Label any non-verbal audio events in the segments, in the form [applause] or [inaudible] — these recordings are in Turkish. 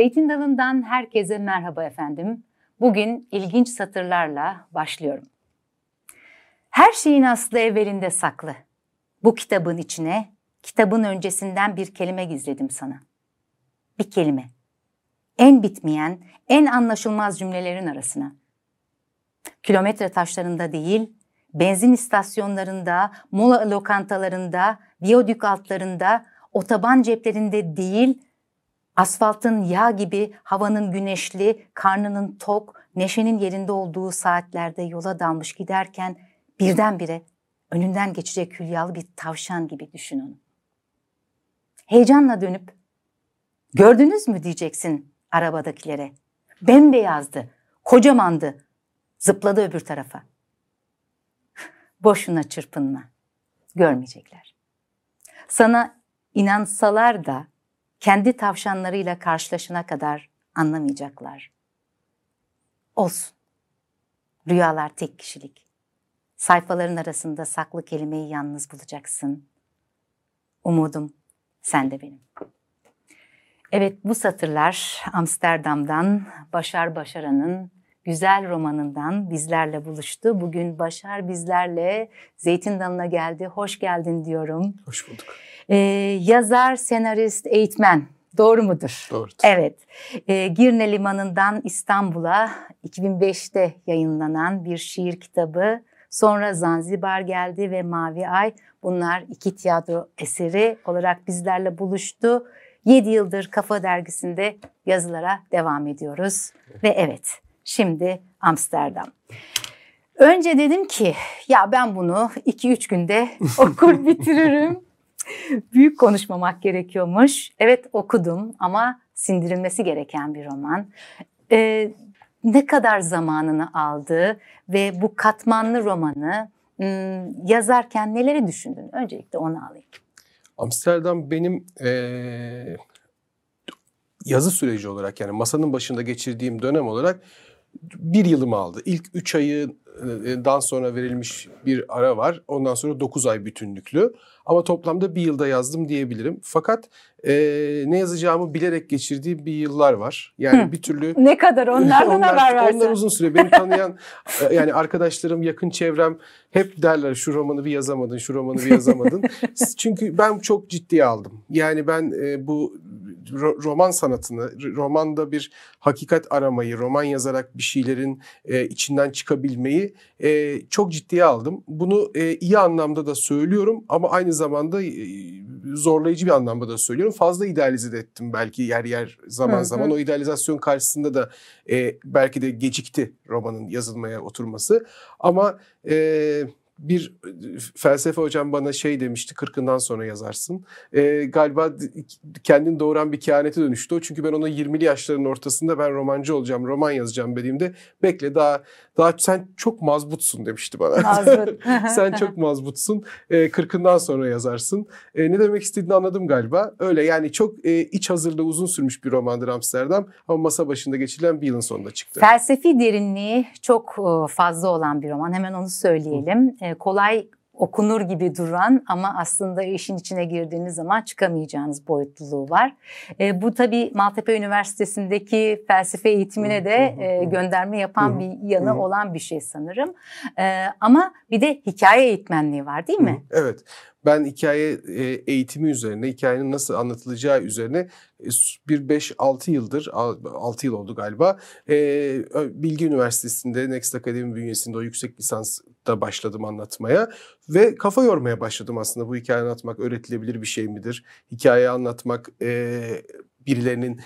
Zeytin Dalı'ndan herkese merhaba efendim. Bugün ilginç satırlarla başlıyorum. Her şeyin aslı evvelinde saklı. Bu kitabın içine, kitabın öncesinden bir kelime gizledim sana. Bir kelime. En bitmeyen, en anlaşılmaz cümlelerin arasına. Kilometre taşlarında değil, benzin istasyonlarında, mola lokantalarında, viyodük altlarında, otoban ceplerinde değil, asfaltın yağ gibi havanın güneşli, karnının tok, neşenin yerinde olduğu saatlerde yola dalmış giderken birdenbire önünden geçecek hülyalı bir tavşan gibi düşün onu. Heyecanla dönüp gördünüz mü diyeceksin arabadakilere. Bembeyazdı, kocamandı, zıpladı öbür tarafa. Boşuna çırpınma, görmeyecekler. Sana inansalar da kendi tavşanlarıyla karşılaşana kadar anlamayacaklar. Olsun. Rüyalar tek kişilik. Sayfaların arasında saklı kelimeyi yalnız bulacaksın. Umudum sen de benim. Evet bu satırlar Amsterdam'dan Başar Başaran'ın güzel romanından bizlerle buluştu. Bugün Başar bizlerle Zeytin Dalı'na geldi. Hoş geldin diyorum. Hoş bulduk. Ee, yazar, senarist, eğitmen. Doğru mudur? Doğrudur. Evet. Ee, Girne Limanı'ndan İstanbul'a 2005'te yayınlanan bir şiir kitabı. Sonra Zanzibar geldi ve Mavi Ay. Bunlar iki tiyatro eseri olarak bizlerle buluştu. 7 yıldır Kafa Dergisi'nde yazılara devam ediyoruz. Ve evet, şimdi Amsterdam. Önce dedim ki ya ben bunu 2-3 günde [laughs] okur bitiririm. Büyük konuşmamak gerekiyormuş. Evet okudum ama sindirilmesi gereken bir roman. Ee, ne kadar zamanını aldı ve bu katmanlı romanı yazarken neleri düşündün? Öncelikle onu alayım. Amsterdam benim eee, yazı süreci olarak yani masanın başında geçirdiğim dönem olarak bir yılımı aldı. İlk üç ayından sonra verilmiş bir ara var. Ondan sonra dokuz ay bütünlüklü. Ama toplamda bir yılda yazdım diyebilirim. Fakat e, ne yazacağımı bilerek geçirdiğim bir yıllar var. Yani Hı. bir türlü [laughs] Ne kadar [laughs] onlardan onlar, haber versen. Onlar uzun süre beni tanıyan e, yani arkadaşlarım, yakın çevrem hep derler şu romanı bir yazamadın, şu romanı bir yazamadın. [laughs] Çünkü ben çok ciddiye aldım. Yani ben e, bu ro- roman sanatını, romanda bir hakikat aramayı, roman yazarak bir şeylerin e, içinden çıkabilmeyi e, çok ciddiye aldım. Bunu e, iyi anlamda da söylüyorum ama aynı zamanda e, zorlayıcı bir anlamda da söylüyorum. Fazla idealize de ettim belki yer yer zaman Hı hı. zaman. O idealizasyon karşısında da e, belki de gecikti romanın yazılmaya oturması. Ama e, bir felsefe hocam bana şey demişti, kırkından sonra yazarsın. E, galiba kendini doğuran bir kehanete dönüştü o. Çünkü ben ona 20'li yaşların ortasında ben romancı olacağım, roman yazacağım dediğimde bekle daha daha sen çok mazbutsun demişti bana. [laughs] [laughs] Sen çok mazbutsun. E, kırkından sonra yazarsın. E, ne demek istediğini anladım galiba. Öyle yani çok e, iç hazırlığı uzun sürmüş bir romandır Amsterdam. Ama masa başında geçirilen bir yılın sonunda çıktı. Felsefi derinliği çok fazla olan bir roman. Hemen onu söyleyelim. E, Kolay okunur gibi duran ama aslında işin içine girdiğiniz zaman çıkamayacağınız boyutluluğu var. E, bu tabii Maltepe Üniversitesi'ndeki felsefe eğitimine de e, gönderme yapan bir yanı olan bir şey sanırım. E, ama bir de hikaye eğitmenliği var değil mi? Evet. Ben hikaye e, eğitimi üzerine, hikayenin nasıl anlatılacağı üzerine e, bir 5-6 yıldır, 6 yıl oldu galiba. e, Bilgi Üniversitesi'nde Next Akademi bünyesinde o yüksek lisansta başladım anlatmaya. Ve kafa yormaya başladım aslında bu hikaye anlatmak öğretilebilir bir şey midir? Hikaye anlatmak e, birilerinin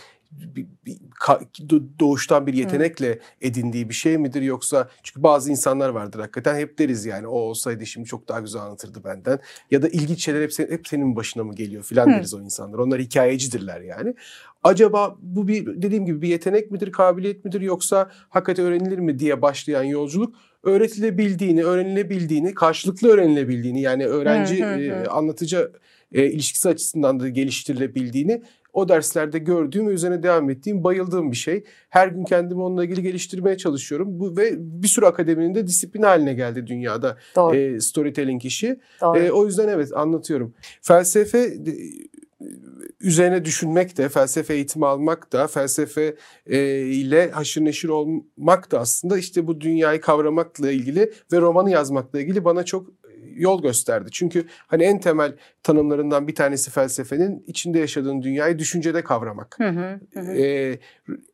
doğuştan bir yetenekle edindiği bir şey midir yoksa çünkü bazı insanlar vardır hakikaten hep deriz yani o olsaydı şimdi çok daha güzel anlatırdı benden ya da ilginç şeyler hep, senin, hep senin başına mı geliyor filan deriz o insanlar. Onlar hikayecidirler yani. Acaba bu bir dediğim gibi bir yetenek midir, kabiliyet midir yoksa hakikaten öğrenilir mi diye başlayan yolculuk öğretilebildiğini, öğrenilebildiğini, karşılıklı öğrenilebildiğini yani öğrenci Hı hı hı. e, anlatıcı e, ilişkisi açısından da geliştirilebildiğini o derslerde gördüğüm ve üzerine devam ettiğim, bayıldığım bir şey. Her gün kendimi onunla ilgili geliştirmeye çalışıyorum. Bu ve bir sürü akademinin de disiplin haline geldi dünyada Doğru. e, storytelling işi. doğru. E, o yüzden evet anlatıyorum. Felsefe üzerine düşünmek de, felsefe eğitimi almak da, felsefe e, ile haşır neşir olmak da aslında işte bu dünyayı kavramakla ilgili ve romanı yazmakla ilgili bana çok yol gösterdi. Çünkü hani en temel tanımlarından bir tanesi felsefenin içinde yaşadığın dünyayı düşüncede kavramak. Hı hı, hı. E,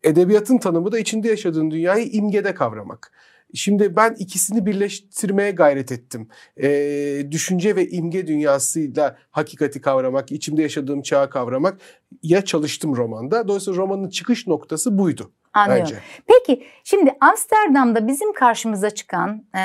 edebiyatın tanımı da içinde yaşadığın dünyayı imgede kavramak. Şimdi ben ikisini birleştirmeye gayret ettim. Ee, düşünce ve imge dünyasıyla hakikati kavramak, içimde yaşadığım çağı kavramak ya çalıştım romanda. Dolayısıyla romanın çıkış noktası buydu. Anlıyorum. Bence. Peki şimdi Amsterdam'da bizim karşımıza çıkan e,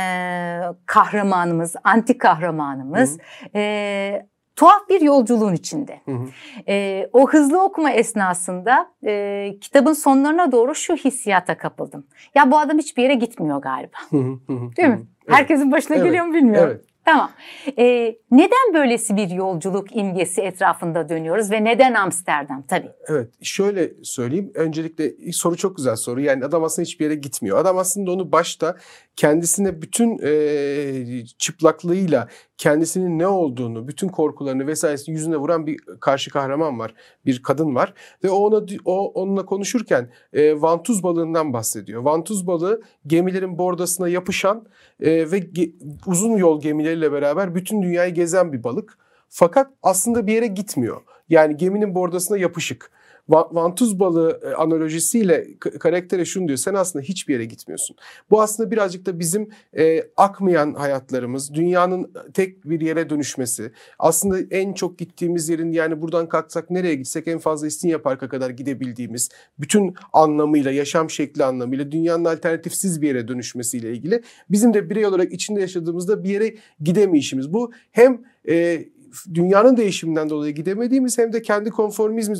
kahramanımız, anti kahramanımız e, tuhaf bir yolculuğun içinde. Hı hı. E, o hızlı okuma esnasında e, kitabın sonlarına doğru şu hissiyata kapıldım. Ya bu adam hiçbir yere gitmiyor galiba. Hı hı hı. Değil mi? Evet. Herkesin başına evet. geliyor mu bilmiyorum. Evet. Tamam. Ee, neden böylesi bir yolculuk imgesi etrafında dönüyoruz ve neden Amsterdam tabii? Evet şöyle söyleyeyim. Öncelikle soru çok güzel soru. Yani adam aslında hiçbir yere gitmiyor. Adam aslında onu başta kendisine bütün e, çıplaklığıyla kendisinin ne olduğunu, bütün korkularını vesairesini yüzüne vuran bir karşı kahraman var. Bir kadın var ve o ona o onunla konuşurken e, vantuz balığından bahsediyor. Vantuz balığı gemilerin bordasına yapışan e, ve ge, uzun yol gemileriyle beraber bütün dünyayı gezen bir balık. Fakat aslında bir yere gitmiyor. Yani geminin bordasına yapışık vantuz balığı e, analojisiyle karaktere şunu diyor. Sen aslında hiçbir yere gitmiyorsun. Bu aslında birazcık da bizim e, akmayan hayatlarımız, dünyanın tek bir yere dönüşmesi. Aslında en çok gittiğimiz yerin yani buradan kalksak nereye gitsek en fazla İstinye Park'a kadar gidebildiğimiz bütün anlamıyla, yaşam şekli anlamıyla dünyanın alternatifsiz bir yere dönüşmesiyle ilgili bizim de birey olarak içinde yaşadığımızda bir yere gidemeyişimiz. Bu hem e, dünyanın değişiminden dolayı gidemediğimiz hem de kendi konformizm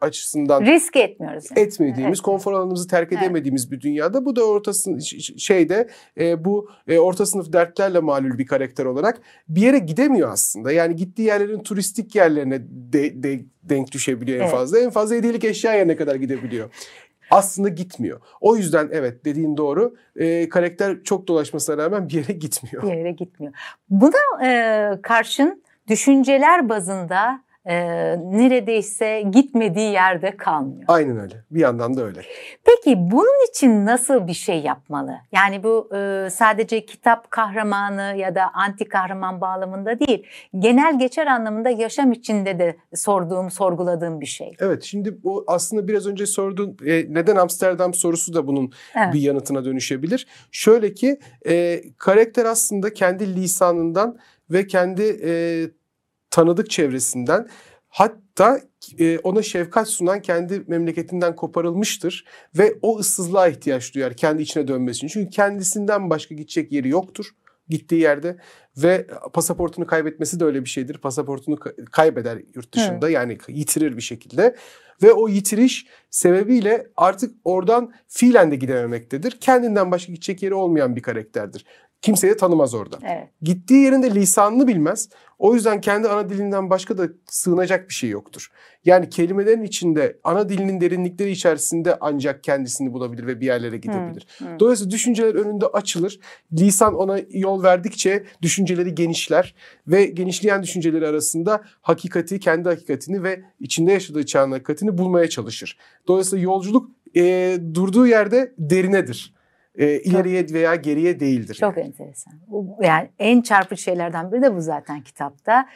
açısından risk etmiyoruz. Yani. Etmediğimiz, evet. konfor alanımızı terk edemediğimiz evet. bir dünyada bu da ortasın şeyde e, bu e, orta sınıf dertlerle malul bir karakter olarak bir yere gidemiyor aslında. Yani gittiği yerlerin turistik yerlerine de, de, denk düşebiliyor en evet. fazla. En fazla hediyelik eşya yerine kadar gidebiliyor aslında gitmiyor. O yüzden evet dediğin doğru. E, karakter çok dolaşmasına rağmen bir yere gitmiyor. Bir yere gitmiyor. Buna e, karşın düşünceler bazında e, neredeyse gitmediği yerde kalmıyor. Aynen öyle. Bir yandan da öyle. Peki bunun için nasıl bir şey yapmalı? Yani bu e, sadece kitap kahramanı ya da anti kahraman bağlamında değil. Genel geçer anlamında yaşam içinde de sorduğum, sorguladığım bir şey. Evet şimdi bu aslında biraz önce sorduğun e, neden Amsterdam sorusu da bunun evet. bir yanıtına dönüşebilir. Şöyle ki e, karakter aslında kendi lisanından ve kendi e, tanıdık çevresinden hatta e, ona şefkat sunan kendi memleketinden koparılmıştır ve o ıssızlığa ihtiyaç duyar kendi içine dönmesi için. Çünkü kendisinden başka gidecek yeri yoktur gittiği yerde ve pasaportunu kaybetmesi de öyle bir şeydir. Pasaportunu kaybeder yurt dışında evet. yani yitirir bir şekilde ve o yitiriş sebebiyle artık oradan fiilen de gidememektedir. Kendinden başka gidecek yeri olmayan bir karakterdir. Kimseyi tanımaz orada. Evet. Gittiği yerinde lisanını bilmez. O yüzden kendi ana dilinden başka da sığınacak bir şey yoktur. Yani kelimelerin içinde ana dilinin derinlikleri içerisinde ancak kendisini bulabilir ve bir yerlere gidebilir. Hmm, hmm. Dolayısıyla düşünceler önünde açılır. Lisan ona yol verdikçe düşünceleri genişler ve genişleyen düşünceleri arasında hakikati, kendi hakikatini ve içinde yaşadığı çağın hakikatini bulmaya çalışır. Dolayısıyla yolculuk e, durduğu yerde derinedir e, ileriye çok, veya geriye değildir. Çok yani. enteresan. Yani en çarpıcı şeylerden biri de bu zaten kitapta.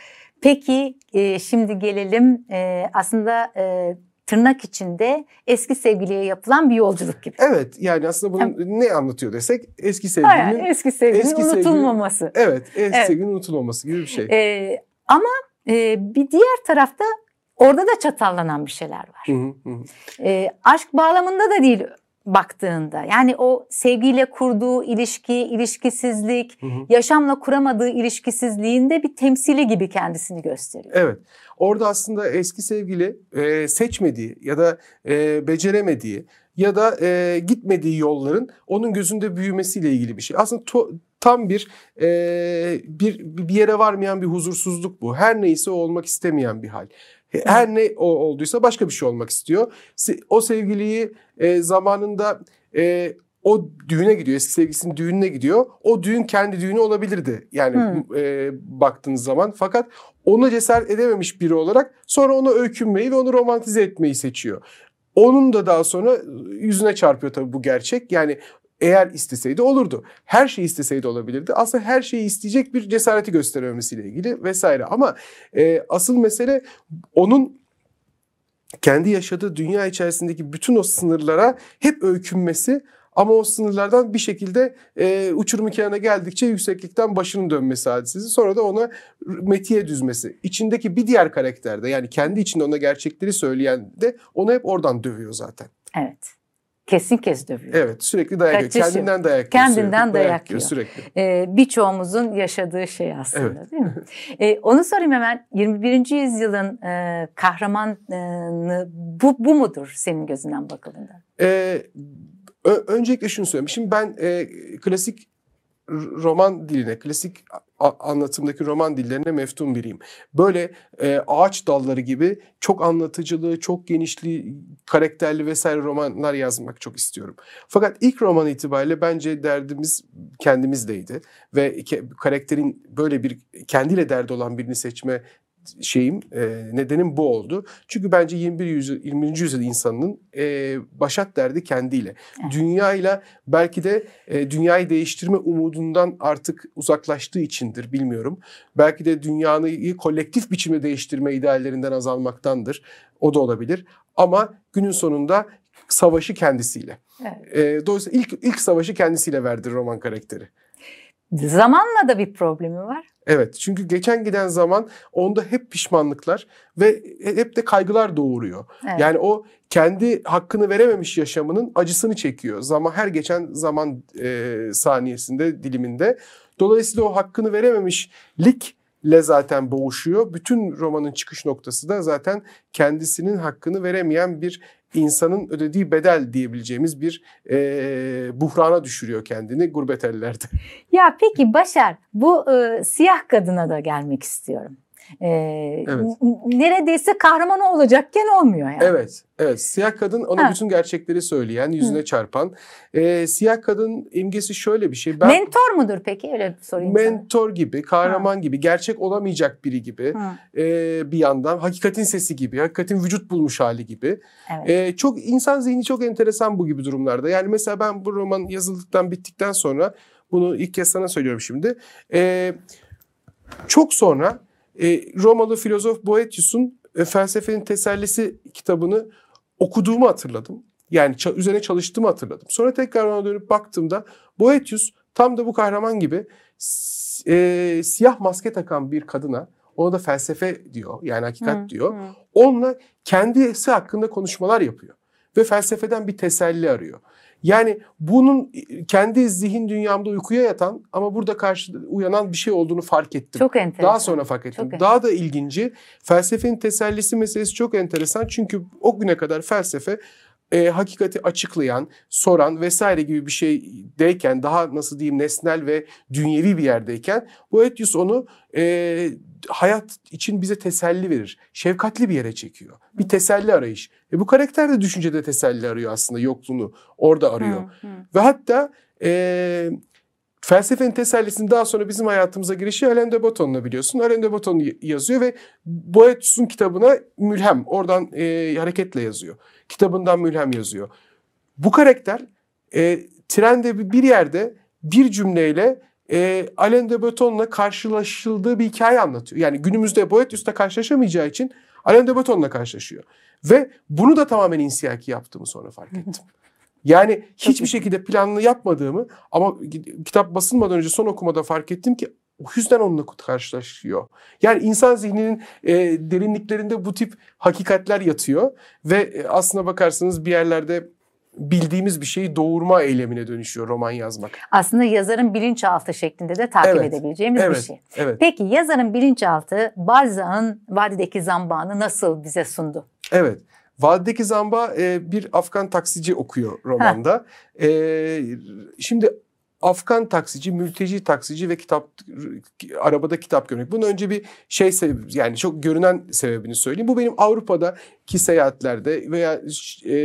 Peki e, şimdi gelelim e, aslında e, tırnak içinde eski sevgiliye yapılan bir yolculuk gibi. Evet yani aslında bunun Hem, ne anlatıyor desek eski sevgilinin Hayır, eski sevgilinin eski unutulmaması. Sevgilinin, evet eski evet. sevgilinin unutulmaması gibi bir şey. Ee, ama e, bir diğer tarafta orada da çatallanan bir şeyler var. Hı hı hı. E, aşk bağlamında da değil baktığında yani o sevgiyle kurduğu ilişki, ilişkisizlik, hı hı. yaşamla kuramadığı ilişkisizliğinde bir temsili gibi kendisini gösteriyor. Evet. Orada aslında eski sevgili e, seçmediği ya da e, beceremediği ya da e, gitmediği yolların onun gözünde büyümesiyle ilgili bir şey. Aslında to, tam bir e, bir bir yere varmayan bir huzursuzluk bu. Her neyse o olmak istemeyen bir hal. Her ne o olduysa başka bir şey olmak istiyor. O sevgiliyi e, zamanında e, o düğüne gidiyor. Eski sevgilisinin düğününe gidiyor. O düğün kendi düğünü olabilirdi. Yani Hmm. e, baktığınız zaman. Fakat ona cesaret edememiş biri olarak sonra ona öykünmeyi ve onu romantize etmeyi seçiyor. Onun da daha sonra yüzüne çarpıyor tabii bu gerçek. Yani eğer isteseydi olurdu. Her şeyi isteseydi olabilirdi. Aslında her şeyi isteyecek bir cesareti gösterememesiyle ilgili vesaire. Ama e, asıl mesele onun kendi yaşadığı dünya içerisindeki bütün o sınırlara hep öykünmesi ama o sınırlardan bir şekilde e, uçurumun kenarına geldikçe yükseklikten başının dönmesi hadisesi. Sonra da ona metiye düzmesi. İçindeki bir diğer karakterde yani kendi içinde ona gerçekleri söyleyen de onu hep oradan dövüyor zaten. Evet. Kesin kes dövüyor. Evet sürekli dayak yiyor. Kaçış yok. Kendinden dayak yiyor. Kendinden sürekli. dayak yiyor yiyor. sürekli. Ee, birçoğumuzun yaşadığı şey aslında Evet. değil mi? [laughs] Ee, onu sorayım hemen 21. yüzyılın e, kahramanı bu, bu mudur senin gözünden bakıldığında? Ee, öncelikle şunu söyleyeyim. Şimdi ben e, klasik roman diline, klasik anlatımdaki roman dillerine meftun biriyim. Böyle e, ağaç dalları gibi çok anlatıcılığı, çok genişli, karakterli vesaire romanlar yazmak çok istiyorum. Fakat ilk roman itibariyle bence derdimiz kendimizdeydi. Ve karakterin böyle bir kendiyle derdi olan birini seçme şeyim, e, nedenim bu oldu. Çünkü bence 21. yüzyıl, 20. yüzyıl insanının e, başat derdi kendiyle. Evet. Dünyayla belki de e, dünyayı değiştirme umudundan artık uzaklaştığı içindir bilmiyorum. Belki de dünyayı kolektif biçimde değiştirme ideallerinden azalmaktandır. O da olabilir. Ama günün sonunda savaşı kendisiyle. Evet. E, dolayısıyla ilk ilk savaşı kendisiyle verdi roman karakteri. Zamanla da bir problemi var. Evet çünkü geçen giden zaman onda hep pişmanlıklar ve hep de kaygılar doğuruyor. Evet. Yani o kendi hakkını verememiş yaşamının acısını çekiyor. Zaman her geçen zaman e, saniyesinde diliminde. Dolayısıyla o hakkını verememişlikle zaten boğuşuyor. Bütün romanın çıkış noktası da zaten kendisinin hakkını veremeyen bir insanın ödediği bedel diyebileceğimiz bir e, buhrana düşürüyor kendini gurbet ellerde. Ya peki Başar bu e, siyah kadına da gelmek istiyorum. E, Evet. Neredeyse kahraman olacakken olmuyor yani. Evet, evet. Siyah kadın ona Ha. bütün gerçekleri söyleyen, yüzüne çarpan. Ee, siyah kadın imgesi şöyle bir şey. Ben Mentor mudur peki? Öyle sorayım sana. mentor gibi, kahraman gibi, gerçek olamayacak biri gibi. Hı, ee, bir yandan hakikatin sesi gibi, hakikatin vücut bulmuş hali gibi. evet. Ee, çok insan zihni çok enteresan bu gibi durumlarda. Yani mesela ben bu roman yazıldıktan bittikten sonra bunu ilk kez sana söylüyorum şimdi. Ee, çok sonra e, Romalı filozof Boethius'un e, Felsefenin Tesellisi kitabını okuduğumu hatırladım. Yani üzerine çalıştığımı hatırladım. Sonra tekrar ona dönüp baktığımda Boethius tam da bu kahraman gibi e, siyah maske takan bir kadına ona da felsefe diyor yani hakikat Hı, diyor hı. onunla kendisi hakkında konuşmalar yapıyor. Ve felsefeden bir teselli arıyor. Yani bunun kendi zihin dünyamda uykuya yatan ama burada karşı uyanan bir şey olduğunu fark ettim. Çok enteresan. Daha sonra fark ettim. Çok Daha da ilginci felsefenin tesellisi meselesi çok enteresan. Çünkü o güne kadar felsefe e, hakikati açıklayan, soran vesaire gibi bir şeydeyken daha nasıl diyeyim nesnel ve dünyevi bir yerdeyken Boethius onu e, hayat için bize teselli verir. Şefkatli bir yere çekiyor. Bir teselli arayış. E, bu karakter de düşüncede teselli arıyor aslında yokluğunu orada arıyor. Hı, hı. Ve hatta e, felsefenin tesellisinin daha sonra bizim hayatımıza girişi Alain de Botton'la biliyorsun. Alain de Botton yazıyor ve Boethius'un kitabına mülhem. Oradan e, hareketle yazıyor. Kitabından mülhem yazıyor. Bu karakter e, trende bir- yerde bir cümleyle e, Alain de Botton'la karşılaşıldığı bir hikaye anlatıyor. Yani günümüzde Boethius'la karşılaşamayacağı için Alain de Botton'la karşılaşıyor. Ve bunu da tamamen insiyaki yaptığımı sonra fark ettim. Yani hiçbir şekilde planlı yapmadığımı ama kitap basılmadan önce son okumada fark ettim ki o yüzden onunla karşılaşıyor. Yani insan zihninin e, derinliklerinde bu tip hakikatler yatıyor ve e, aslına bakarsanız bir yerlerde bildiğimiz bir şeyi doğurma eylemine dönüşüyor roman yazmak. Aslında yazarın bilinçaltı şeklinde de takip Evet, edebileceğimiz bir Evet, şey. evet, Peki yazarın bilinçaltı Balzac'ın Vadideki Zambağını nasıl bize sundu? evet. Vadideki Zamba e, bir Afgan taksici okuyor romanda. E, şimdi Afgan taksici, mülteci taksici ve kitap arabada kitap görmek. Bunun önce bir şey sebebi yani çok görünen sebebini söyleyeyim. Bu benim Avrupa'daki seyahatlerde veya e,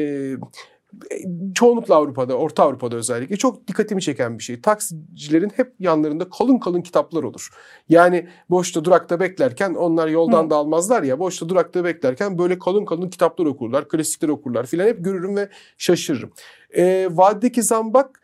çoğunlukla Avrupa'da, Orta Avrupa'da özellikle çok dikkatimi çeken bir şey. Taksicilerin hep yanlarında kalın kalın kitaplar olur. Yani boşta durakta beklerken onlar yoldan Hı. da almazlar ya. Boşta durakta beklerken böyle kalın kalın kitaplar okurlar, klasikler okurlar filan hep görürüm ve şaşırırım. E, Vadideki Zambak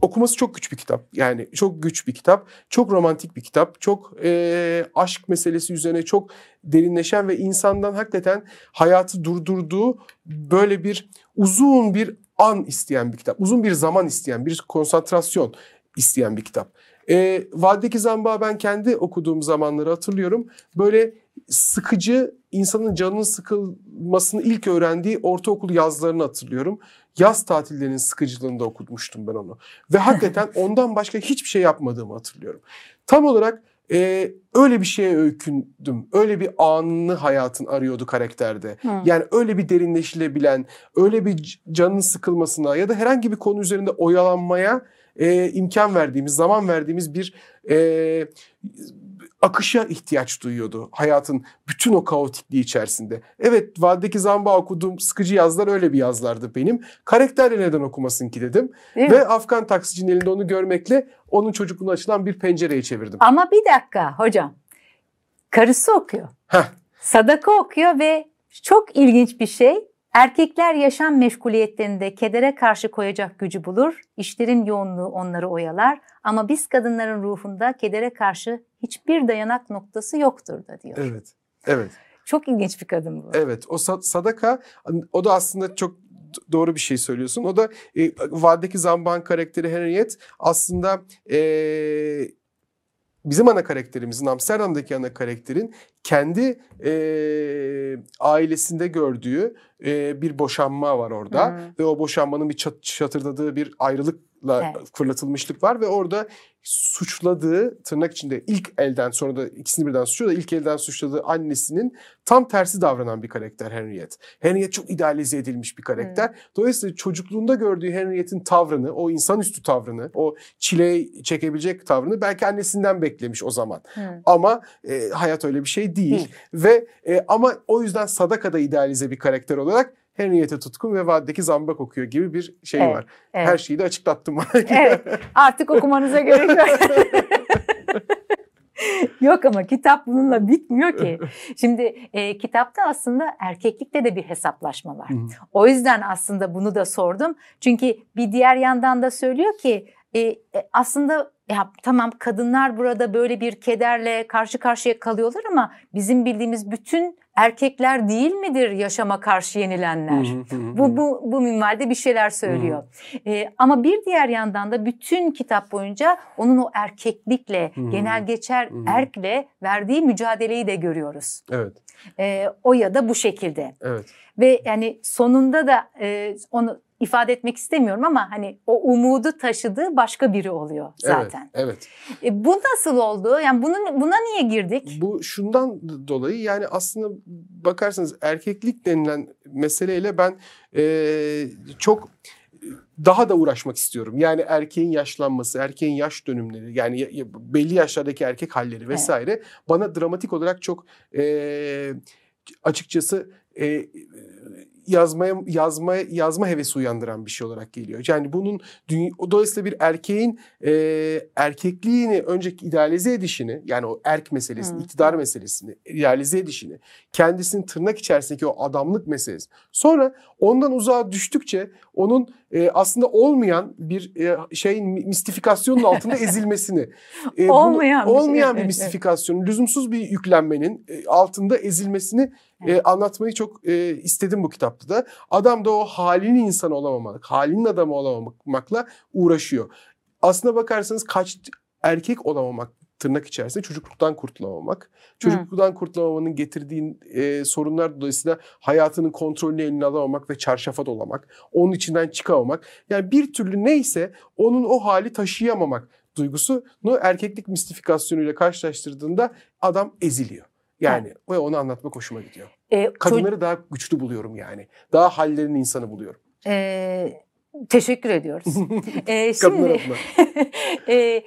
okuması çok güç bir kitap. Yani çok güç bir kitap. Çok romantik bir kitap. Çok e, aşk meselesi üzerine çok derinleşen ve insandan hakikaten hayatı durdurduğu böyle bir uzun bir an isteyen bir kitap. Uzun bir zaman isteyen, bir konsantrasyon isteyen bir kitap. E, Vadideki Zamba ben kendi okuduğum zamanları hatırlıyorum. Böyle sıkıcı, insanın canının sıkılmasını ilk öğrendiği ortaokul yazlarını hatırlıyorum. Yaz tatillerinin sıkıcılığında okutmuştum ben onu. Ve hakikaten [laughs] ondan başka hiçbir şey yapmadığımı hatırlıyorum. Tam olarak e, öyle bir şeye öykündüm. Öyle bir anını hayatın arıyordu karakterde. Hı. Yani öyle bir derinleşilebilen, öyle bir canın sıkılmasına ya da herhangi bir konu üzerinde oyalanmaya e, imkan verdiğimiz, zaman verdiğimiz bir e, akışa ihtiyaç duyuyordu hayatın bütün o kaotikliği içerisinde. Evet Vadideki Zamba okuduğum sıkıcı yazlar öyle bir yazlardı benim. Karakterle neden okumasın ki dedim. Değil Ve mi? Afgan taksicinin elinde onu görmekle onun çocukluğuna açılan bir pencereye çevirdim. Ama bir dakika hocam. Karısı okuyor. Heh. Sadaka okuyor ve çok ilginç bir şey. Erkekler yaşam meşguliyetlerinde kedere karşı koyacak gücü bulur, işlerin yoğunluğu onları oyalar ama biz kadınların ruhunda kedere karşı hiçbir dayanak noktası yoktur da diyor. Evet, evet. Çok ilginç bir kadın bu. Evet, o sadaka o da aslında çok doğru bir şey söylüyorsun. O da e, Vadideki Zamban karakteri Henriette aslında e, bizim ana karakterimizin Amsterdam'daki ana karakterin kendi e, ailesinde gördüğü e, bir boşanma var orada hmm. ve o boşanmanın bir çat, çatırdadığı bir ayrılıkla evet. fırlatılmışlık var ve orada suçladığı tırnak içinde ilk elden sonra da ikisini birden suçluyor da ilk elden suçladığı annesinin tam tersi davranan bir karakter Henriette. Henriette çok idealize edilmiş bir karakter. Hmm. Dolayısıyla çocukluğunda gördüğü Henriette'in tavrını, o insanüstü tavrını, o çile çekebilecek tavrını belki annesinden beklemiş o zaman. Hmm. Ama e, hayat öyle bir şey değil. değil. Ve e, ama o yüzden Sadaka da idealize bir karakter olarak Henriette Tutkun ve Vadideki Zambak okuyor gibi bir şey evet, var. Evet. Her şeyi de açıklattım bana. Evet. Artık okumanıza gerek yok. [laughs] Yok ama kitap bununla bitmiyor ki. Şimdi e, kitapta aslında erkeklikte de bir hesaplaşma var. Hı. O yüzden aslında bunu da sordum. Çünkü bir diğer yandan da söylüyor ki e, e, aslında ya tamam kadınlar burada böyle bir kederle karşı karşıya kalıyorlar ama bizim bildiğimiz bütün erkekler değil midir yaşama karşı yenilenler? bu bu bu minvalde bir şeyler söylüyor. ee, ama bir diğer yandan da bütün kitap boyunca onun o erkeklikle, genel geçer erkle verdiği mücadeleyi de görüyoruz. Evet. Ee, o ya da bu şekilde. Evet. Ve yani sonunda da e, onu ifade etmek istemiyorum ama hani o umudu taşıdığı başka biri oluyor zaten. Evet. evet. E, bu nasıl oldu? Yani bunun buna niye girdik? Bu şundan dolayı yani aslında bakarsanız erkeklik denilen meseleyle ben e, çok daha da uğraşmak istiyorum. Yani erkeğin yaşlanması, erkeğin yaş dönümleri, yani belli yaşlardaki erkek halleri vesaire evet. bana dramatik olarak çok e, açıkçası e, yazmaya yazma yazma hevesi uyandıran bir şey olarak geliyor. Yani bunun dolayısıyla bir erkeğin e, erkekliğini önceki idealize edişini yani o erk meselesini, hmm. iktidar meselesini idealize edişini, kendisinin tırnak içerisindeki o adamlık meselesi. Sonra ondan uzağa düştükçe onun e, aslında olmayan bir e, şeyin mistifikasyonun altında [laughs] ezilmesini, e, olmayan, bunu, olmayan bir, bir mistifikasyonun, lüzumsuz bir yüklenmenin e, altında ezilmesini e, anlatmayı çok e, istedim bu kitapta da. Adam da o halinin insan olamamak, halinin adamı olamamakla uğraşıyor. Aslına bakarsanız kaç erkek olamamak tırnak içerisinde çocukluktan kurtulamamak. Çocukluktan Hı. kurtulamamanın getirdiği e, sorunlar dolayısıyla hayatının kontrolünü eline alamamak ve çarşafa dolamak. Onun içinden çıkamamak. Yani bir türlü neyse onun o hali taşıyamamak duygusunu erkeklik mistifikasyonuyla karşılaştırdığında adam eziliyor. Yani evet. ve onu anlatmak hoşuma gidiyor. Ee, Kadınları daha güçlü buluyorum yani. Daha hallerin insanı buluyorum. Ee, Teşekkür ediyoruz. ee, [laughs] Kadınlar şimdi [laughs] e,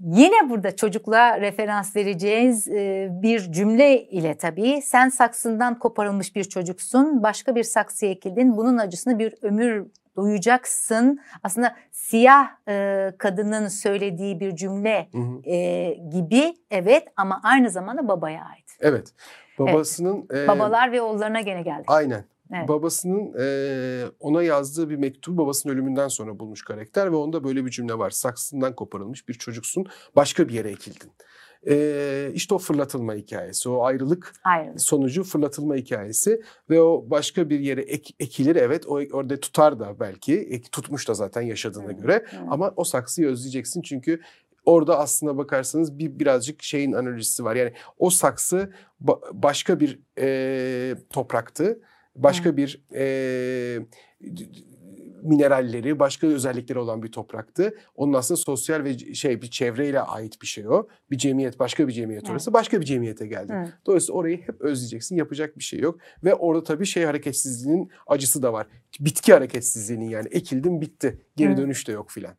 yine burada çocukluğa referans vereceğiz e, bir cümle ile tabii. Sen saksından koparılmış bir çocuksun, başka bir saksıya ekildin. Bunun acısını bir ömür duyacaksın. Aslında siyah e, kadının söylediği bir cümle Hı hı. e, gibi evet ama aynı zamanda babaya ait. Evet. Babasının e, Babalar ve oğullarına gene geldik. aynen. Evet. Babasının e, ona yazdığı bir mektubu babasının ölümünden sonra bulmuş karakter ve onda böyle bir cümle var. Saksından koparılmış bir çocuksun, başka bir yere ekildin. E, işte o fırlatılma hikayesi, o ayrılık Ayrılık. sonucu fırlatılma hikayesi ve o başka bir yere ek- ekilir evet o orada tutar da belki Ek- tutmuş da zaten yaşadığına Hı, göre hı. ama o saksıyı özleyeceksin çünkü orada aslına bakarsanız bir birazcık şeyin analojisi var yani o saksı ba- başka bir e, topraktı başka bir e, mineralleri, başka özellikleri olan bir topraktı. Onun aslında sosyal ve şey bir çevreyle ait bir şey o. Bir cemiyet, başka bir cemiyet Evet. orası. Başka bir cemiyete geldi. Hı. Dolayısıyla orayı hep özleyeceksin. Yapacak bir şey yok. Ve orada tabii şey hareketsizliğinin acısı da var. Bitki hareketsizliğinin yani ekildim bitti. Geri Hı. dönüş de yok filan.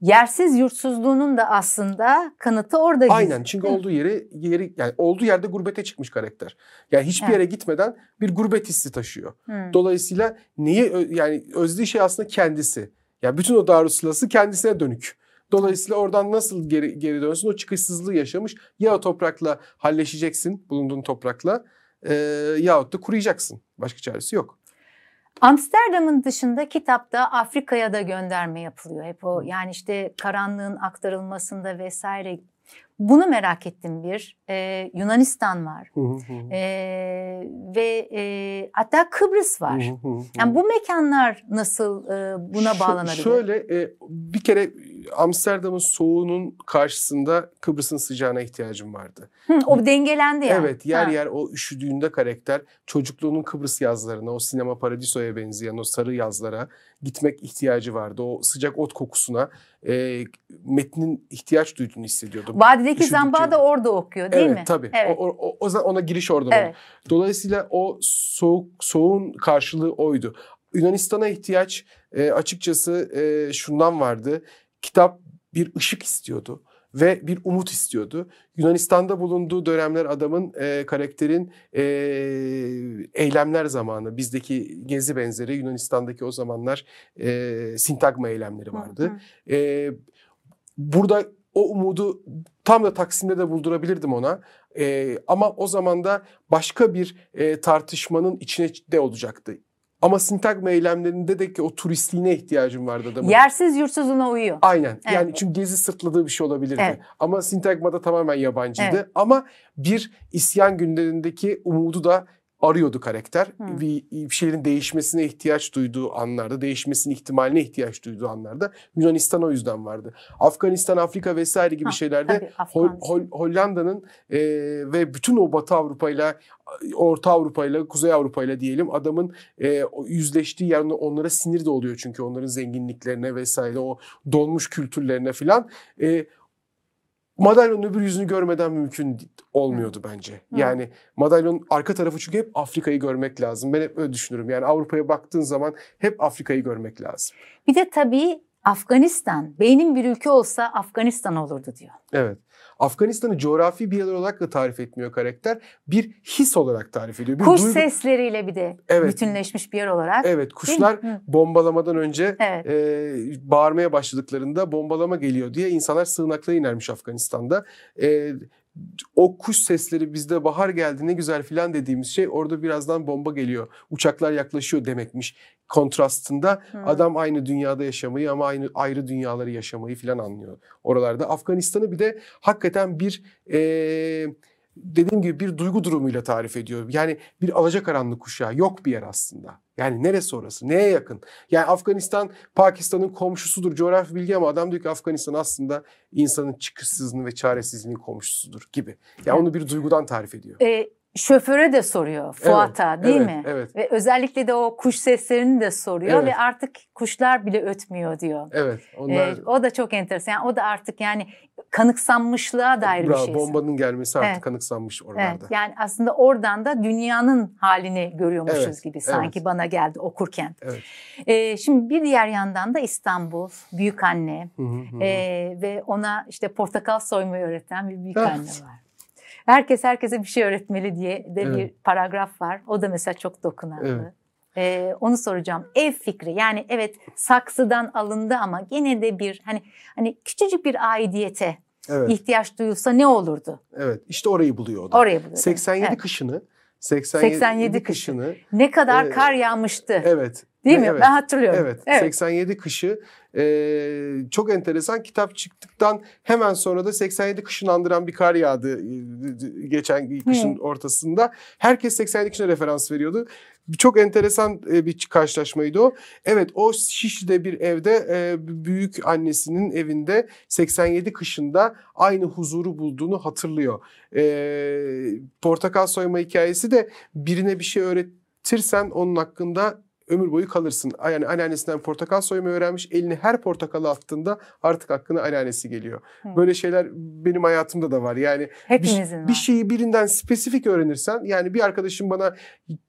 Yersiz yurtsuzluğunun da aslında kanıtı orada. Aynen çünkü olduğu yeri yeri yani olduğu yerde gurbete çıkmış karakter. Yani hiçbir Evet. yere gitmeden bir gurbet hissi taşıyor. Hı. Dolayısıyla neyi yani özlediği şey aslında kendisi. Yani bütün o Darüssilası kendisine dönük. Dolayısıyla oradan nasıl geri, geri dönsün o çıkışsızlığı yaşamış. Ya o toprakla halleşeceksin bulunduğun toprakla e, yahut da kuruyacaksın. Başka çaresi yok. Amsterdam'ın dışında kitapta Afrika'ya da gönderme yapılıyor. Hep o yani işte karanlığın aktarılmasında vesaire. Bunu merak ettim bir. Ee, Yunanistan var. Ee, ve e, hatta Kıbrıs var. Yani bu mekanlar nasıl e, buna bağlanabilir? Şöyle e, bir kere Amsterdam'ın soğuğunun karşısında Kıbrıs'ın sıcağına ihtiyacım vardı. Hı, o dengelendi yani. Evet yer Ha. yer o üşüdüğünde karakter çocukluğunun Kıbrıs yazlarına o sinema paradisoya benzeyen o sarı yazlara gitmek ihtiyacı vardı. O sıcak ot kokusuna e, metnin ihtiyaç duyduğunu hissediyordum. Vadideki Üşüdükçe- Zamba da orada okuyor değil evet mi? tabii. Evet. O, o, o ona giriş oradan Evet. Dolayısıyla o soğuk soğuğun karşılığı oydu. Yunanistan'a ihtiyaç e, açıkçası e, şundan vardı. Kitap bir ışık istiyordu ve bir umut istiyordu. Yunanistan'da bulunduğu dönemler adamın e, karakterin e, eylemler zamanı bizdeki gezi benzeri Yunanistan'daki o zamanlar e, sintagma eylemleri vardı. Hı, hı. E, burada o umudu tam da Taksim'de de buldurabilirdim ona. E, ama o zaman da başka bir e, tartışmanın içine de olacaktı. Ama sintagma eylemlerinde de ki o turistliğine ihtiyacım vardı adamın. Yersiz yurtsuzuna uyuyor. Aynen. Evet. Yani çünkü gezi sırtladığı bir şey olabilirdi. Evet. Ama sintagmada tamamen yabancıydı. Evet. Ama bir isyan günlerindeki umudu da arıyordu karakter. Hı. Bir, bir şeylerin değişmesine ihtiyaç duyduğu anlarda, değişmesinin ihtimaline ihtiyaç duyduğu anlarda Yunanistan o yüzden vardı. Afganistan, Afrika vesaire gibi Ha, şeylerde Hol-. Hol- Hollanda'nın e, ve bütün o Batı Avrupa'yla, Orta Avrupa'yla, Kuzey Avrupa'yla diyelim adamın e, yüzleştiği yer onlara sinir de oluyor çünkü onların zenginliklerine vesaire o dolmuş kültürlerine filan. E, madalyonun öbür yüzünü görmeden mümkün olmuyordu bence. Hı. Yani madalyonun arka tarafı çünkü hep Afrika'yı görmek lazım. Ben hep öyle düşünürüm. Yani Avrupa'ya baktığın zaman hep Afrika'yı görmek lazım. Bir de tabii Afganistan. Beynin bir ülke olsa Afganistan olurdu diyor. Evet. Afganistan'ı coğrafi bir yer olarak da tarif etmiyor karakter. Bir his olarak tarif ediyor. Bir Kuş duygu- sesleriyle bir de Evet. bütünleşmiş bir yer olarak. Evet kuşlar bombalamadan önce Evet. e, bağırmaya başladıklarında bombalama geliyor diye insanlar sığınaklara inermiş Afganistan'da. E, o kuş sesleri bizde bahar geldi ne güzel filan dediğimiz şey orada birazdan bomba geliyor. Uçaklar yaklaşıyor demekmiş. Kontrastında Hı. adam aynı dünyada yaşamayı ama aynı ayrı dünyaları yaşamayı filan anlıyor oralarda. Afganistan'ı bir de hakikaten bir e, dediğim gibi bir duygu durumuyla tarif ediyor. Yani bir alacakaranlık kuşağı yok bir yer aslında. Yani neresi orası? Neye yakın? Yani Afganistan Pakistan'ın komşusudur coğrafi bilgi ama adam diyor ki Afganistan aslında insanın çıkışsızlığını ve çaresizliğinin komşusudur gibi. Yani onu bir duygudan tarif ediyor. E, şoföre de soruyor Fuat'a değil evet, mi? Evet. Ve özellikle de o kuş seslerini de soruyor Evet. ve artık kuşlar bile ötmüyor diyor. Evet. Onlar E, o da çok enteresan. Yani o da artık yani kanıksanmışlığa dair Bravo, bir şey. Bombanın gelmesi artık Evet. kanıksanmış oralarda. Evet, yani aslında oradan da dünyanın halini görüyormuşuz Evet, gibi sanki evet. bana geldi okurken. Evet. Ee, şimdi bir diğer yandan da İstanbul, büyük anne Hı hı hı. ee, ve ona işte portakal soymayı öğreten bir büyük anne var. Herkes herkese bir şey öğretmeli diye de bir Evet. paragraf var. O da mesela çok dokunaklı. Evet. Ee, onu soracağım. Ev fikri yani evet saksıdan alındı ama gene de bir hani hani küçücük bir aidiyete evet. ihtiyaç duyulsa ne olurdu? Evet. İşte orayı buluyor o da. Oraya buluyor. 87 Evet. kışını 87, 87 kışını Ne kadar Ee, kar yağmıştı. evet. Değil mi? Evet. Ben hatırlıyorum. Evet, 87 kışı e, çok enteresan kitap çıktıktan hemen sonra da 87 kışını andıran bir kar yağdı geçen kışın ortasında. Herkes 87 kışına referans veriyordu. Çok enteresan bir karşılaşmaydı o. Evet o Şişli'de bir evde büyük annesinin evinde 87 kışında aynı huzuru bulduğunu hatırlıyor. Portakal soyma hikayesi de birine bir şey öğretirsen onun hakkında ömür boyu kalırsın. Yani anneannesinden portakal soymayı öğrenmiş. Elini her portakalı attığında artık hakkına anneannesi geliyor. Hı. Böyle şeyler benim hayatımda da var. Yani bir, Hepimizin var. bir şeyi birinden spesifik öğrenirsen yani bir arkadaşım bana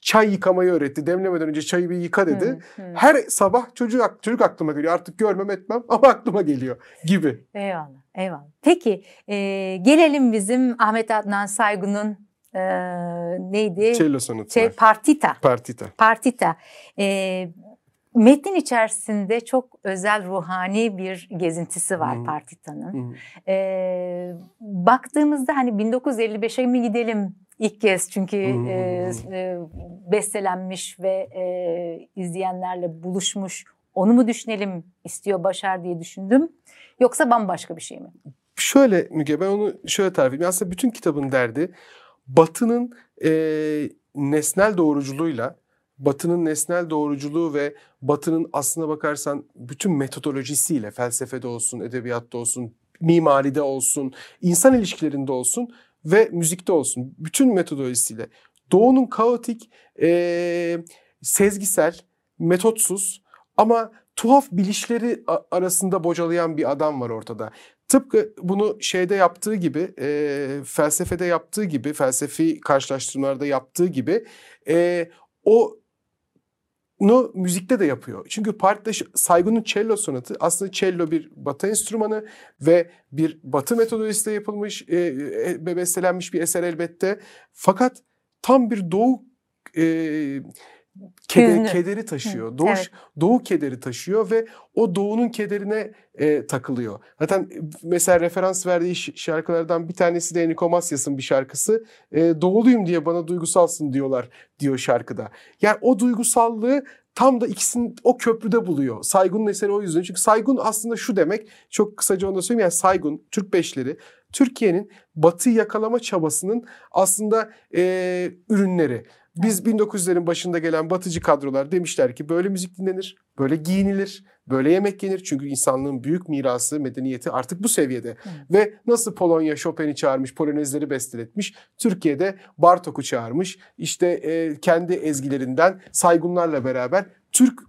çay yıkamayı öğretti. Demlemeden önce çayı bir yıka dedi. Hı, hı. Her sabah çocuk çocuk aklıma geliyor. Artık görmem etmem [laughs] ama aklıma geliyor gibi. Eyvallah, eyvallah. Peki e, gelelim bizim Ahmet Adnan Saygun'un e, neydi? Cello sanatı Şey, partita. Partita. Partita. E, metnin içerisinde çok özel ruhani bir gezintisi var Hı. Partita'nın. Hı. E, baktığımızda hani 1955'e mi gidelim ilk kez çünkü e, e, bestelenmiş ve e, izleyenlerle buluşmuş. Onu mu düşünelim istiyor Başar diye düşündüm. Yoksa bambaşka bir şey mi? Şöyle Müge ben onu şöyle tarif edeyim. Aslında bütün kitabın derdi Batı'nın e, nesnel doğruculuğuyla Batı'nın nesnel doğruculuğu ve Batı'nın aslına bakarsan bütün metodolojisiyle felsefede olsun, edebiyatta olsun, mimaride olsun, insan ilişkilerinde olsun ve müzikte olsun bütün metodolojisiyle Doğu'nun kaotik, e, sezgisel, metotsuz ama tuhaf bilişleri arasında bocalayan bir adam var ortada. Tıpkı bunu şeyde yaptığı gibi, e, felsefede yaptığı gibi, felsefi karşılaştırmalarda yaptığı gibi e, o nu müzikte de yapıyor. Çünkü şu- Saygun'un cello sonatı aslında cello bir batı enstrümanı ve bir batı metodolojisiyle yapılmış, e, e, bestelenmiş bir eser elbette. Fakat tam bir doğu e, keder- Hüznü. kederi taşıyor. Hı, Doğu, evet. doğu kederi taşıyor ve o doğunun kederine e, takılıyor. Zaten mesela referans verdiği şarkılardan bir tanesi de Enrico Macias'ın bir şarkısı. E, doğuluyum diye bana duygusalsın diyorlar diyor şarkıda. Yani o duygusallığı tam da ikisini o köprüde buluyor. Saygun'un eseri o yüzden. Çünkü Saygun aslında şu demek. Çok kısaca onu da söyleyeyim. Yani Saygun, Türk Beşleri, Türkiye'nin batıyı yakalama çabasının aslında e, ürünleri. Biz 1900'lerin başında gelen batıcı kadrolar demişler ki böyle müzik dinlenir, böyle giyinilir, böyle yemek yenir. Çünkü insanlığın büyük mirası, medeniyeti artık bu seviyede. Ve nasıl Polonya Chopin'i çağırmış, Polonezleri besteletmiş, Türkiye'de Bartok'u çağırmış. İşte e, kendi ezgilerinden saygunlarla beraber Türk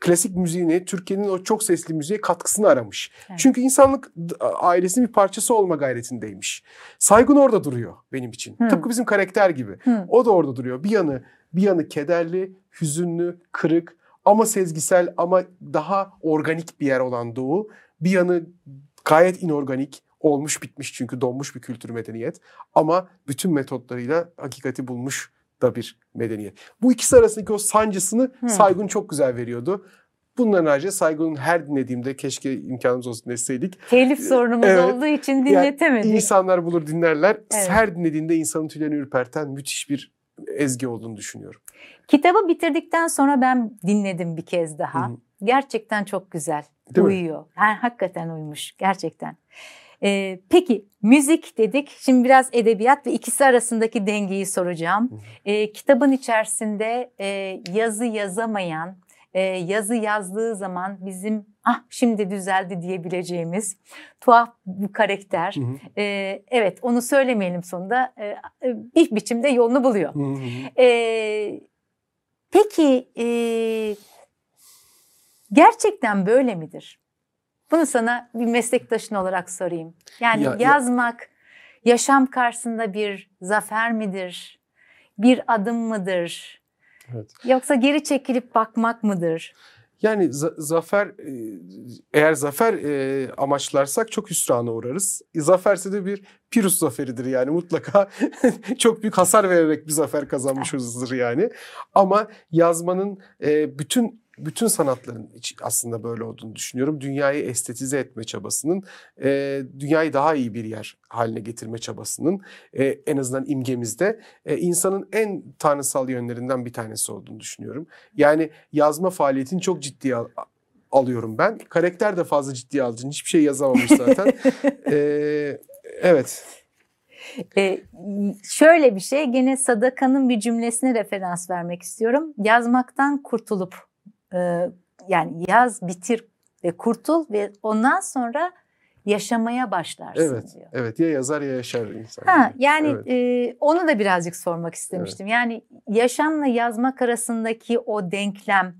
klasik müziğini, Türkiye'nin o çok sesli müziğe katkısını aramış. Evet. Çünkü insanlık ailesinin bir parçası olma gayretindeymiş. Saygun orada duruyor benim için. Hı. Tıpkı bizim karakter gibi. Hı. O da orada duruyor. Bir yanı bir yanı kederli, hüzünlü, kırık ama sezgisel ama daha organik bir yer olan Doğu. Bir yanı gayet inorganik, olmuş bitmiş çünkü donmuş bir kültür medeniyet. Ama bütün metotlarıyla hakikati bulmuş da bir medeniyet. Bu ikisi arasındaki o sancısını Hı. Saygun çok güzel veriyordu. Bunların haricinde Saygun'un her dinlediğimde keşke imkanımız olsun deseydik. Telif sorunumuz Evet. olduğu için dinletemedik. İnsanlar bulur dinlerler. Evet. Her dinlediğinde insanın tüylerini ürperten müthiş bir ezgi olduğunu düşünüyorum. Kitabı bitirdikten sonra ben dinledim bir kez daha. Hı hı. Gerçekten çok güzel. Değil mi? uyuyor. Yani hakikaten uymuş gerçekten. Ee, peki müzik dedik. Şimdi biraz edebiyat ve ikisi arasındaki dengeyi soracağım. Ee, kitabın içerisinde e, yazı yazamayan, e, yazı yazdığı zaman bizim ah şimdi düzeldi diyebileceğimiz tuhaf bir karakter. Hı hı. Ee, evet onu söylemeyelim sonunda. E, bir biçimde yolunu buluyor. Hı hı. Ee, peki e, gerçekten böyle midir? Bunu sana bir meslektaşın olarak sorayım. Yani Ya- ya- yazmak yaşam karşısında bir zafer midir? Bir adım mıdır? Evet. Yoksa geri çekilip bakmak mıdır? Yani za- zafer e, eğer zafer e, amaçlarsak çok hüsrana uğrarız. E, Zaferse de bir Pirus zaferidir yani mutlaka [laughs] çok büyük hasar vererek bir zafer kazanmışızdır yani. Ama yazmanın e, bütün bütün sanatların aslında böyle olduğunu düşünüyorum. Dünyayı estetize etme çabasının, e, dünyayı daha iyi bir yer haline getirme çabasının e, en azından imgemizde e, insanın en tanrısal yönlerinden bir tanesi olduğunu düşünüyorum. Yani yazma faaliyetini çok ciddiye al- alıyorum ben. Karakter de fazla ciddiye alacağım. Hiçbir şey yazamamış zaten. Ee, [laughs] evet. Ee, şöyle bir şey gene Sadaka'nın bir cümlesine referans vermek istiyorum. Yazmaktan kurtulup e, yani yaz bitir ve kurtul ve ondan sonra yaşamaya başlarsın Evet. diyor. Evet. Ya yazar ya yaşar insan. Ha, yani Evet. e, onu da birazcık sormak istemiştim. Yani yaşamla yazmak arasındaki o denklem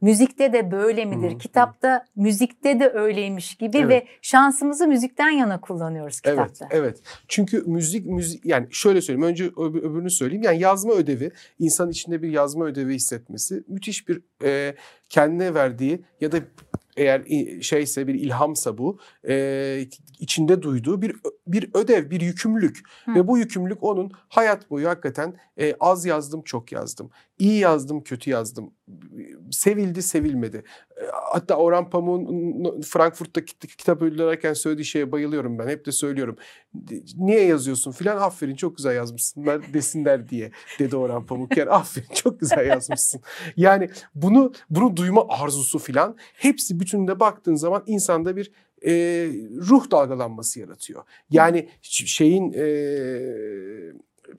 müzikte de böyle midir? Hı. Kitapta müzikte de öyleymiş gibi Evet. ve şansımızı müzikten yana kullanıyoruz Evet, kitapta. evet. Çünkü müzik müzik yani şöyle söyleyeyim. Önce öb- öbürünü söyleyeyim. Yani yazma ödevi, insan içinde bir yazma ödevi hissetmesi müthiş bir e, kendine verdiği ya da eğer şeyse bir ilhamsa bu e, içinde duyduğu bir bir ödev, bir yükümlülük Hı. ve bu yükümlülük onun hayat boyu hakikaten e, az yazdım, çok yazdım. İyi yazdım, kötü yazdım. Sevildi, sevilmedi. E, Hatta Orhan Pamuk'un Frankfurt'ta kit- kitap ödülü alırken söylediği şeye bayılıyorum ben. Hep de söylüyorum. Niye yazıyorsun filan? Aferin çok güzel yazmışsın der, desinler diye dedi Orhan Pamuk. Yani aferin çok güzel yazmışsın. Yani bunu bunu duyma arzusu filan hepsi bütününe baktığın zaman insanda bir e, ruh dalgalanması yaratıyor. Yani şeyin e,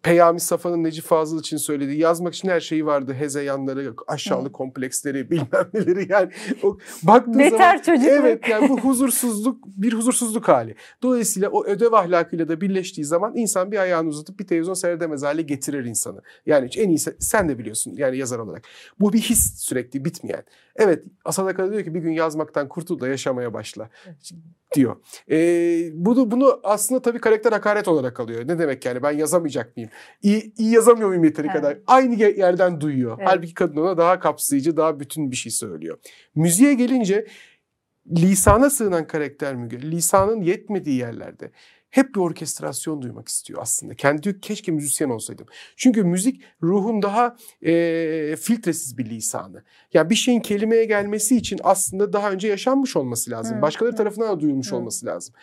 Peyami Safa'nın Necip Fazıl için söylediği yazmak için her şeyi vardı. Hezeyanları, aşağılık kompleksleri, [laughs] bilmem neleri yani. O, baktığın zaman Beter çocuk. Evet yani bu huzursuzluk bir huzursuzluk hali. Dolayısıyla o ödev ahlakıyla da birleştiği zaman insan bir ayağını uzatıp bir televizyon seyredemez hale getirir insanı. Yani en iyisi sen de biliyorsun yani yazar olarak. Bu bir his sürekli bitmeyen. Evet Asadaka diyor ki bir gün yazmaktan kurtul da yaşamaya başla diyor. Ee, bunu bunu aslında tabii karakter hakaret olarak alıyor. Ne demek yani ben yazamayacak mıyım? İyi, iyi yazamıyor muyum yeteri Evet. kadar? Aynı ye- yerden duyuyor. Evet. Halbuki kadın ona daha kapsayıcı, daha bütün bir şey söylüyor. Müziğe gelince lisana sığınan karakter Müge, lisanın yetmediği yerlerde hep bir orkestrasyon duymak istiyor aslında. Kendi keşke müzisyen olsaydım. Çünkü müzik ruhun daha e, filtresiz bir lisanı. Yani bir şeyin kelimeye gelmesi için aslında daha önce yaşanmış olması lazım. Hı, Başkaları tarafından da duyulmuş Hı. olması lazım.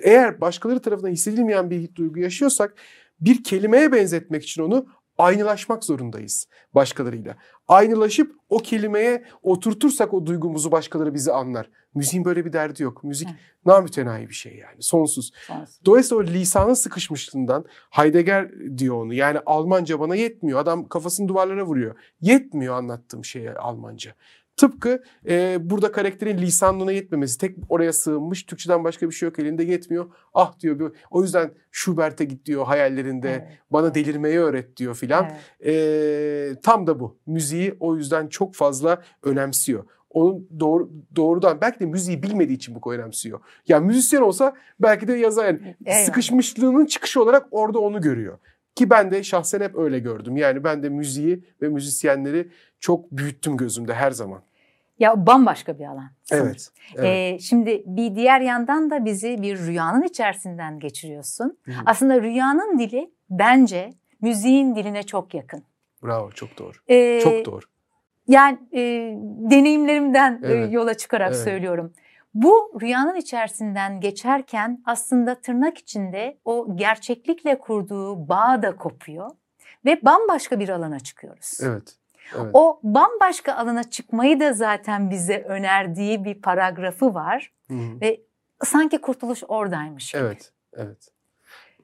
Eğer başkaları tarafından hissedilmeyen bir duygu yaşıyorsak bir kelimeye benzetmek için onu aynılaşmak zorundayız başkalarıyla. Aynılaşıp o kelimeye oturtursak o duygumuzu başkaları bizi anlar. Müziğin böyle bir derdi yok. Müzik Evet. namütenahi bir şey yani sonsuz. Sonsuz. Dolayısıyla o lisanın sıkışmışlığından Heidegger diyor onu. Yani Almanca bana yetmiyor. Adam kafasını duvarlara vuruyor. Yetmiyor anlattığım şeye Almanca. Tıpkı e, burada karakterin lisanlığına yetmemesi. Tek oraya sığınmış. Türkçeden başka bir şey yok elinde yetmiyor. Ah diyor. bir- O yüzden Schubert'e git diyor hayallerinde. Evet. Bana delirmeyi öğret diyor filan. Evet. E, tam da bu. Müziği o yüzden çok fazla önemsiyor. Onun doğru, doğrudan belki de müziği bilmediği için bu kadar önemsiyor. Yani müzisyen olsa belki de yazar yani Eyvallah. sıkışmışlığının çıkışı olarak orada onu görüyor. Ki ben de şahsen hep öyle gördüm. Yani ben de müziği ve müzisyenleri çok büyüttüm gözümde her zaman. Ya bambaşka bir alan. sanırım. Evet. evet. Ee, şimdi bir diğer yandan da bizi bir rüyanın içerisinden geçiriyorsun. Hı. Aslında rüyanın dili bence müziğin diline çok yakın. Bravo çok doğru. Ee, Çok doğru. Yani e, deneyimlerimden e, Evet, yola çıkarak evet. söylüyorum. Bu rüyanın içerisinden geçerken aslında tırnak içinde o gerçeklikle kurduğu bağ da kopuyor ve bambaşka bir alana çıkıyoruz. Evet. Evet. O bambaşka alana çıkmayı da zaten bize önerdiği bir paragrafı var Hı hı. ve sanki kurtuluş oradaymış gibi. Evet. Evet.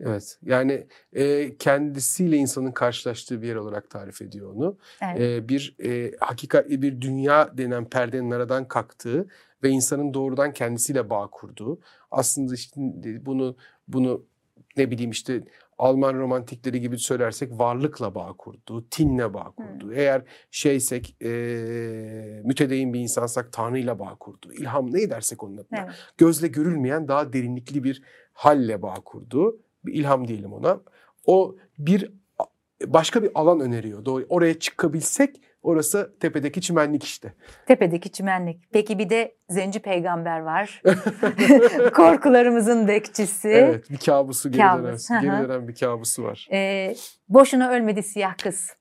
Evet. Yani e, kendisiyle insanın karşılaştığı bir yer olarak tarif ediyor onu. Evet. e, bir e, hakikatli bir dünya denen perdenin aradan kalktığı ve insanın doğrudan kendisiyle bağ kurduğu. Aslında işte bunu bunu ne bileyim işte Alman romantikleri gibi söylersek varlıkla bağ kurdu, tinle bağ kurdu. Hmm. Eğer şeysek e, mütedeyin bir insansak Tanrı'yla bağ kurdu. İlham ne dersek onun adına. Evet. Gözle görülmeyen daha derinlikli bir halle bağ kurdu. Bir ilham diyelim ona. O bir başka bir alan öneriyor. Doğru. Oraya çıkabilsek orası tepedeki çimenlik işte. Tepedeki çimenlik. Peki bir de Zenci Peygamber var. [laughs] Korkularımızın bekçisi. Evet bir kabusu geri, Kabus. dönen, geri dönen bir kabusu var. Ee, boşuna ölmedi siyah kız.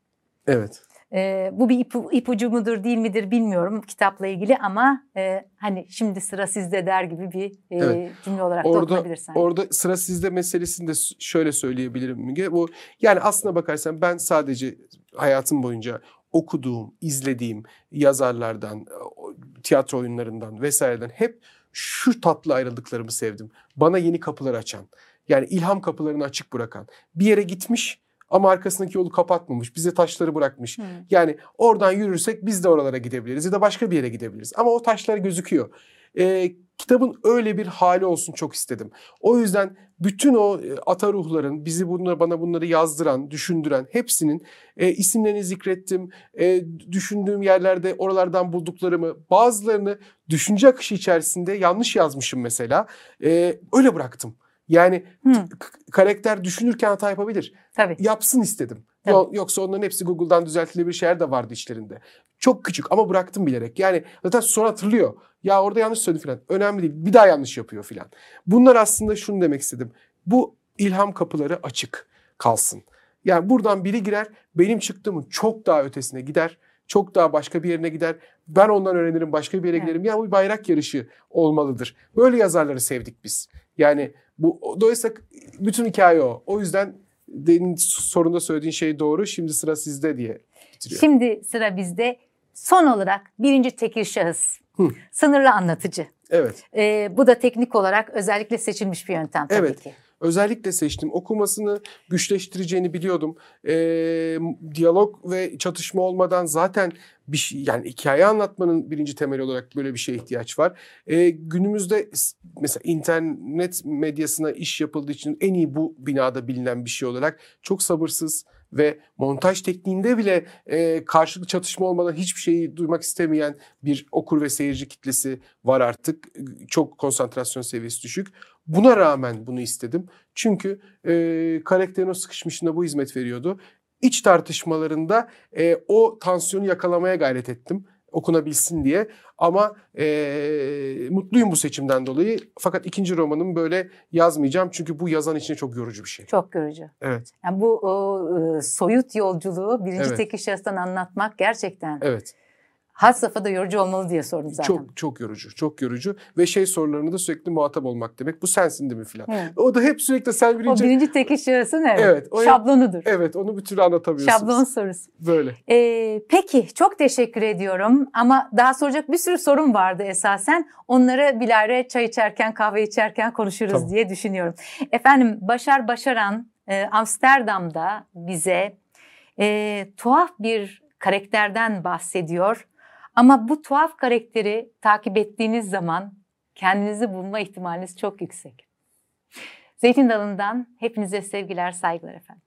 Evet. E, bu bir ipu, ipucu mudur değil midir bilmiyorum kitapla ilgili ama e, hani şimdi sıra sizde der gibi bir e, evet. cümle olarak orada, da okunabilir sanki. Orada sıra sizde meselesini de şöyle söyleyebilirim Müge. Bu yani aslına bakarsan ben sadece hayatım boyunca okuduğum, izlediğim yazarlardan, tiyatro oyunlarından vesaireden hep şu tatlı ayrıldıklarımı sevdim. Bana yeni kapılar açan, yani ilham kapılarını açık bırakan. Bir yere gitmiş ama arkasındaki yolu kapatmamış. Bize taşları bırakmış. Hmm. Yani oradan yürürsek biz de oralara gidebiliriz ya da başka bir yere gidebiliriz. Ama o taşlar gözüküyor. Ee, kitabın öyle bir hali olsun çok istedim. O yüzden bütün o e, ata ruhların bizi bunları bana bunları yazdıran, düşündüren hepsinin e, isimlerini zikrettim. E, düşündüğüm yerlerde oralardan bulduklarımı, bazılarını düşünce akışı içerisinde yanlış yazmışım mesela. E, öyle bıraktım. Yani hmm. karakter düşünürken hata yapabilir. Tabii. Yapsın istedim. Tabii. Yoksa onların hepsi Google'dan düzeltilebilir şeyler de vardı işlerinde. Çok küçük ama bıraktım bilerek. Yani zaten sonra hatırlıyor. Ya orada yanlış söyledim falan. Önemli değil. Bir daha yanlış yapıyor falan. Bunlar aslında şunu demek istedim. Bu ilham kapıları açık kalsın. Yani buradan biri girer, benim çıktığımın çok daha ötesine gider. Çok daha başka bir yerine gider. Ben ondan öğrenirim, başka bir yere evet. giderim. Yani bu bir bayrak yarışı olmalıdır. Böyle yazarları sevdik biz. Yani bu dolayısıyla bütün hikaye o. O yüzden demin sorunda söylediğin şey doğru. Şimdi sıra sizde diye bitiriyor. Şimdi sıra bizde. Son olarak birinci tekil şahıs. Hı. Sınırlı anlatıcı. Evet. Ee, bu da teknik olarak özellikle seçilmiş bir yöntem tabii evet. ki. Özellikle seçtim. Okumasını güçleştireceğini biliyordum. E, diyalog ve çatışma olmadan zaten bir şey, yani hikaye anlatmanın birinci temeli olarak böyle bir şeye ihtiyaç var. E, günümüzde mesela internet medyasına iş yapıldığı için en iyi bu binada bilinen bir şey olarak çok sabırsız ve montaj tekniğinde bile e, karşılıklı çatışma olmadan hiçbir şeyi duymak istemeyen bir okur ve seyirci kitlesi var artık. Çok konsantrasyon seviyesi düşük. Buna rağmen bunu istedim. Çünkü e, karakterin o sıkışmışında bu hizmet veriyordu. İç tartışmalarında e, o tansiyonu yakalamaya gayret ettim okunabilsin diye. Ama e, mutluyum bu seçimden dolayı. Fakat ikinci romanımı böyle yazmayacağım. Çünkü bu yazan için çok yorucu bir şey. Çok yorucu. Evet. Yani bu o, soyut yolculuğu birinci evet. tek şahıstan anlatmak gerçekten... Evet had safhada yorucu olmalı diye sordum zaten. Çok çok yorucu, çok yorucu ve şey sorularını da sürekli muhatap olmak demek. Bu sensin değil mi filan. O da hep sürekli sen birinci... O birinci tek şahısın evet. evet o Şablonudur. Evet onu bir türlü anlatamıyorsunuz. Şablon sorusu. Böyle. Ee, peki çok teşekkür ediyorum ama daha soracak bir sürü sorum vardı esasen. Onları bilare çay içerken, kahve içerken konuşuruz tamam. diye düşünüyorum. Efendim Başar Başaran e, Amsterdam'da bize e, tuhaf bir karakterden bahsediyor ama bu tuhaf karakteri takip ettiğiniz zaman kendinizi bulma ihtimaliniz çok yüksek. Zeytin Dalı'ndan hepinize sevgiler, saygılar efendim.